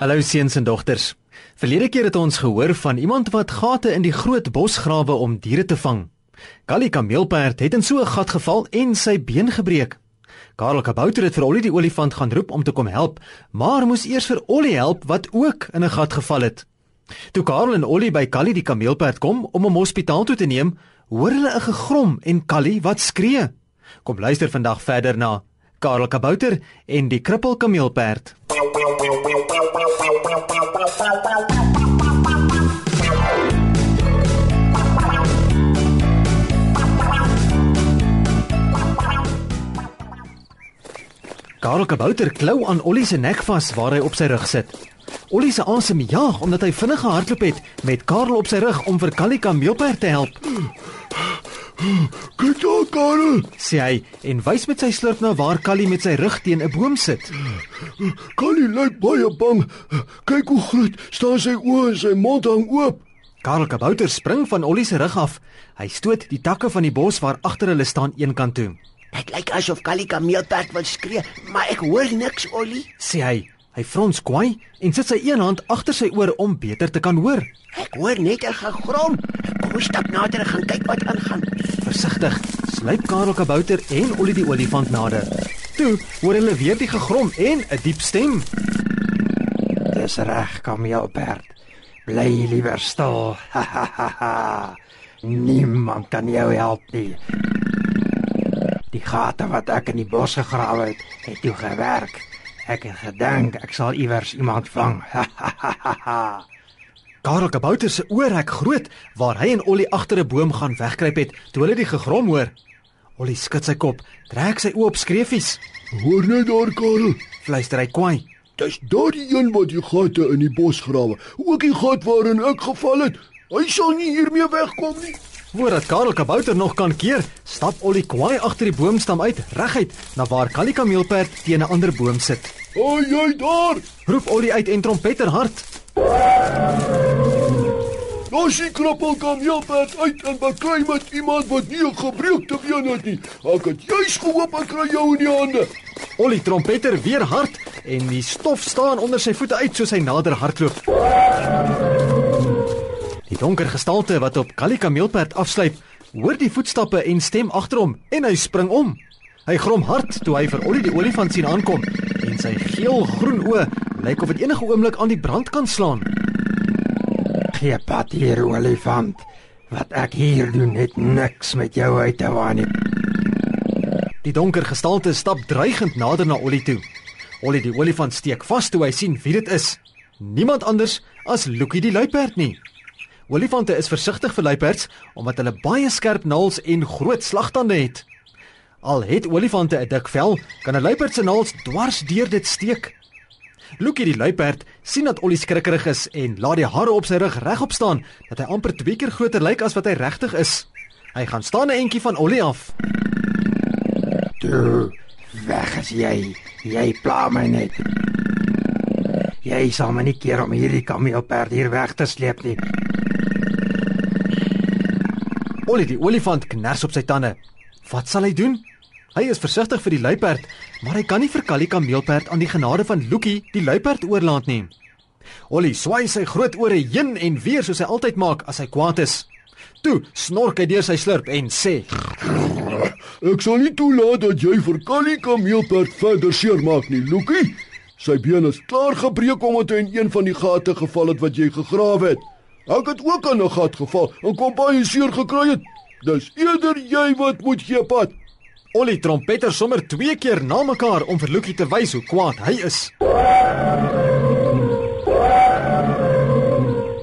Hallo seuns en dogters. Verlede keer het ons gehoor van iemand wat gate in die groot bos grawe om diere te vang. Kali kameelperd het in so 'n gat geval en sy been gebreek. Karel Kabouter het vir Ollie die olifant gaan roep om te kom help, maar moes eers vir Ollie help wat ook in 'n gat geval het. Toe Karel en Ollie by Kali die kameelperd kom om hom hospitaal toe te neem, hoor hulle 'n gegrom en Kali wat skree. Kom luister vandag verder na Karel Kabouter en die krippel kameelperd. Karel Kabouter klou aan Ollie se nek vas waar hy op sy rug sit. Ollie se asem jaag omdat hy vinnig gehardloop het met Karel op sy rug om vir Kali kameelperd te help. Kyk daar, Karel. sê hy en wys met sy slurp na waar Kali met sy rug teen 'n boom sit. Kali lyk baie bang. Kyk hoe groot staan sy oë en sy mond hang oop. Karel Kabouter spring van Ollie se rug af. Hy stoot die takke van die bos waar agter hulle staan eenkant toe. Dit lyk asof Kali kameelperd wil skree, maar ek hoor niks, Ollie. Sê hy. Hy frons kwaai en sit sy een hand agter sy oor om beter te kan hoor. Ek hoor net 'n gegrom. Kom ons stap nader en gaan kyk wat aangaan. Versigtig sluip Karel Kabouter en Ollie die olifant nader. Toe hoor hulle weer die gegrom en 'n diep stem. Dis reg, kameelperd. Bly liewer stil. Ha, ha, ha, ha. Niemand kan jou help nie. Die gate wat ek in die bos gegrawe het, het toe gewerk. Ek het gedink ek sal iewers iemand vang. Karel Kabouter se oor rek groot waar hy en Ollie agter 'n boom gaan wegkruip het toe hulle die gegrom hoor. Ollie skud sy kop, trek sy oë op skreefies. Hoor net daar, Karel. Fluister hy kwaai. Dis daardie een wat die gate in die bos grawe. Ook die gat waarin ek geval het. Hy sal nie hiermee wegkom nie. Voordat Karel Kabouter nog kan keer, stap Ollie kwaai agter die boomstam uit, reguit na waar Kali kameelperd teen 'n ander boom sit. "O, jy daar! Roep Ollie uit en trompeter hard. Los die kroppel kom Jopert uit en beklei met iemand wat nie 'n gebreekte been het nie. Ek het juis gehoop ek kry jou in die hande. Ollie trompeter weer hard en die stof staan onder sy voete uit soos hy nader hardloop. Die donker gestalte wat op Kali kameelperd afsluip, hoor die voetstappe en stem agter hom en hy spring om. Hy grom hard toe hy vir Ollie die olifant sien aankom en sy geel-groen oë lyk of dit enige oomblik aan die brand kan slaan. Gee pad hier, olifant. Wat ek hier doen het niks met jou uit te waan nie. Die donker gestalte stap dreigend nader na Ollie toe. Ollie die olifant steek vas toe hy sien wie dit is. Niemand anders as Lucky die luiperd nie. Olifante is versigtig vir luiperds omdat hulle baie skerp naels en groot slagtande het. Al het olifante 'n dik vel, kan 'n luiperd se naels dwars deur dit steek. Lucky die luiperd sien dat Ollie skrikkerig is en laat die hare op sy rug regop staan dat hy amper twee keer groter lyk as wat hy regtig is. Hy gaan staan 'n entjie van Ollie af. Toe, weg is jy. Jy pla my net. Jy sal my nie keer om hierdie kameelperd hier weg te sleep nie. Ollie die olifant kners op sy tande. Wat sal hy doen? Hy is versigtig vir die luiperd, maar hy kan nie vir Kali kameelperd aan die genade van Lucky die luiperd oorlaat nie. Ollie swai sy groot ore heen en weer soos hy altyd maak as hy kwaad is. Toe snork hy deur sy slurp en sê: Ek sal nie toelaat dat jy vir Kali kameelperd verder seermaak nie, Lucky. Sy been is klaar gebreek omdat hy in een van die gate geval het wat jy gegrawe het. Ek het ook aan 'n gat geval en kom baie seer gekry het. Dis eerder jy wat moet gee pad. Ollie trompeter sommer twee keer na mekaar om vir Lucky te wys hoe kwaad hy is.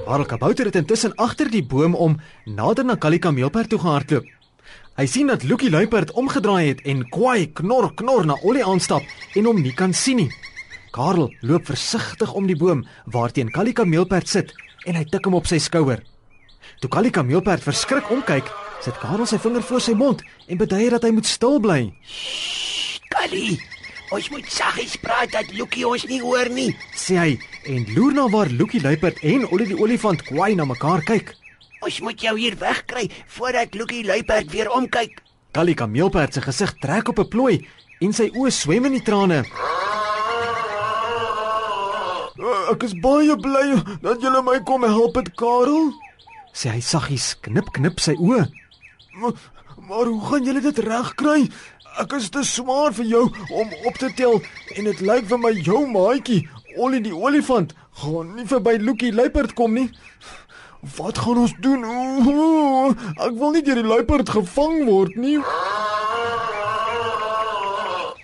Karel Kabouter het intussen agter die boom om nader na Kali kameelperd toe gehardloop. Hy sien dat Lucky luiperd omgedraai het en kwaai knor knor na Ollie aanstap en hom nie kan sien nie. Karel loop versigtig om die boom waarteen Kali kameelperd sit en hy tik hom op sy skouer. Toe Kali kameelperd verskrik omkyk, sit Karel sy vinger voor sy mond en beduie dat hy moet stil bly. Kali, ons moet saggies praat dat Lucky ons nie hoor nie. sê hy en loer na waar Lucky luiperd en Ollie die olifant kwaai na mekaar kyk. Ons moet jou hier wegkry voordat Lucky luiperd weer omkyk. Kali kameelperd se gesig trek op 'n plooi en sy oë swem in die trane. Uh, ek is baie bly dat julle my kom help het, Karel. Sê hy saggies knip knip sy oë. Maar, maar hoe gaan julle dit regkry? Ek is te swaar vir jou om op te tel en dit lyk vir my jou maatjie, Ollie die olifant, gaan nie verby Lucky luiperd kom nie. Wat gaan ons doen? Ooh, ek wil nie deur die luiperd gevang word nie.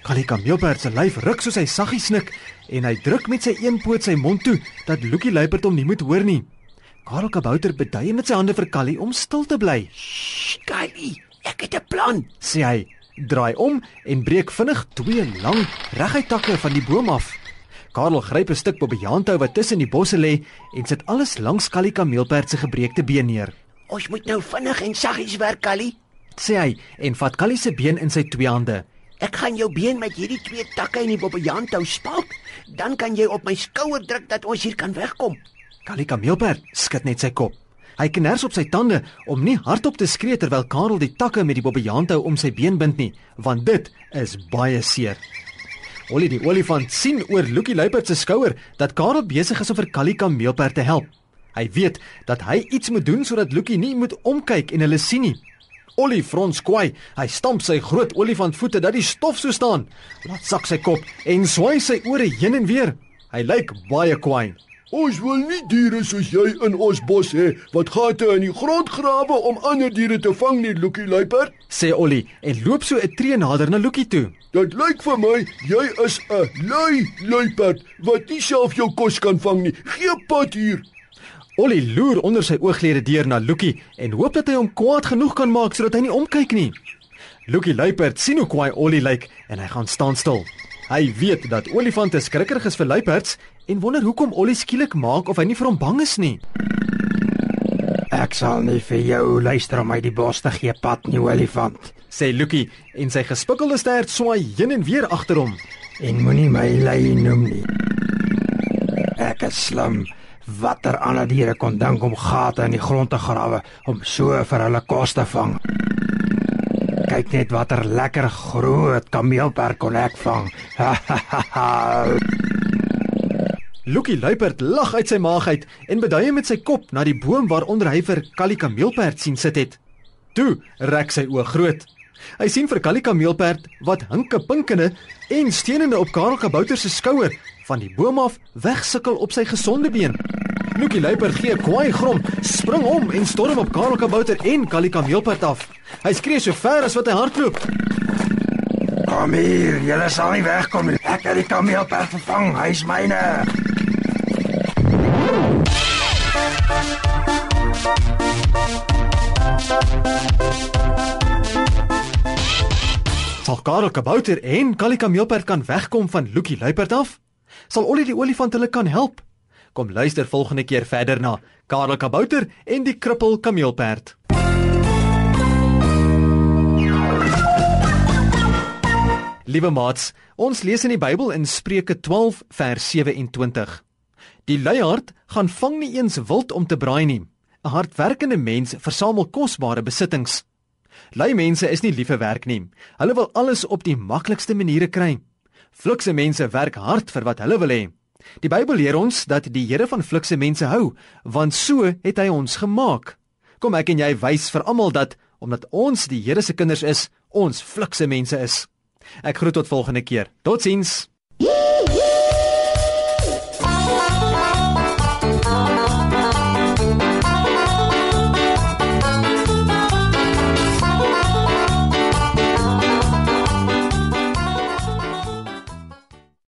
Callie Kameelperd se lyf ruk soos hy saggies snik en hy druk met sy een poot sy mond toe dat Lucky luiperd hom nie moet hoor nie. Karel Kabouter beduie met sy hande vir Callie om stil te bly. Kali, ek het 'n plan. Sê hy, draai om en breek vinnig twee lang reguit takke van die boom af. Karel gryp 'n stuk bobbejaanstou wat tussen die bosse lê en sit alles langs Callie Kameelperd se gebreekte been neer. Ons moet nou vinnig en saggies werk, Kali. Sê hy en vat Callie se been in sy twee hande. Ek gaan jou been met hierdie twee takke in die bobbejaanstou spalk, dan kan jy op my skouer druk dat ons hier kan wegkom. Callie Kameelperd skud net sy kop. Hy kners op sy tande om nie hardop te skree terwyl Karel die takke met die bobbejaanstou om sy been bind nie, want dit is baie seer. Ollie die olifant sien oor Lucky Luiperd se skouer dat Karel besig is om vir Callie Kameelperd te help. Hy weet dat hy iets moet doen sodat Lucky nie moet omkyk en hulle sien nie. Ollie frons kwai. Hy stamp sy groot olifantvoete dat die stof so staan. Laat sak sy kop en swai sy ore heen en weer. Hy lyk baie kwai. Ons wil nie diere soos jy in ons bos hê wat gate in die grond grawe om ander diere te vang nie, Lucky luiperd. Sê Ollie en loop so 'n tree nader na Lucky toe. Dit lyk vir my jy is 'n lui luiperd wat nie self jou kos kan vang nie. Gee pad hier. Ollie loer onder sy ooglede deur na Lucky en hoop dat hy hom kwaad genoeg kan maak sodat hy nie omkyk nie. Lucky luiperd sien hoe kwaai Ollie lyk en hy gaan staan stil. Hy weet dat olifante skrikkerig is vir luiperds en wonder hoekom Ollie skielik maak of hy nie vir hom bang is nie. Ek sal nie vir jou luister om my die bos te gee pad nie, olifant. Sê Lucky en sy gespikkelde stert swaai heen en weer agter hom. En moenie my lei noem nie. Ek is slim. Watter ander diere kon dink om gate in die grond te grawe om so vir hulle kos te vang? Kyk net watter lekker groot kameelperd kon ek vang. Lucky luiperd lag uit sy maag uit en beduie met sy kop na die boom waaronder hy vir Callie kameelperd sien sit het. Toe rek sy oë groot. Hy sien vir Callie kameelperd wat hinke pinkende en steunende op Karel Kabouter se skouer van die boom af wegsukkel op sy gesonde been. Lucky luiperd gee 'n kwaai grom, spring om en storm op Karel Kabouter en Callie kameelperd af. Hy skree so ver as wat hy hardloop. Kom hier, julle sal nie wegkom nie. Ek het die kameelperd vervang. Hy's myne. Karel Kabouter en Callie Kameelperd kan wegkom van Lucky Luiperd af? Sal Ollie die olifant hulle kan help? Kom luister volgende keer verder na Karel Kabouter en die krippel Kameelperd. Liewe maats, ons lees in die Bybel in Spreuke 12 vers 27. Die luiaard gaan vang nie eens wild om te braai nie. 'n Hardwerkende mens versamel kosbare besittings. Lui mense is nie lief vir werk nie. Hulle wil alles op die maklikste maniere kry. Flikse mense werk hard vir wat hulle wil hê. Die Bybel leer ons dat die Here van flikse mense hou, want so het hy ons gemaak. Kom ek en jy wys vir almal dat omdat ons die Here se kinders is, ons flikse mense is. Ek groet tot volgende keer. Totsiens.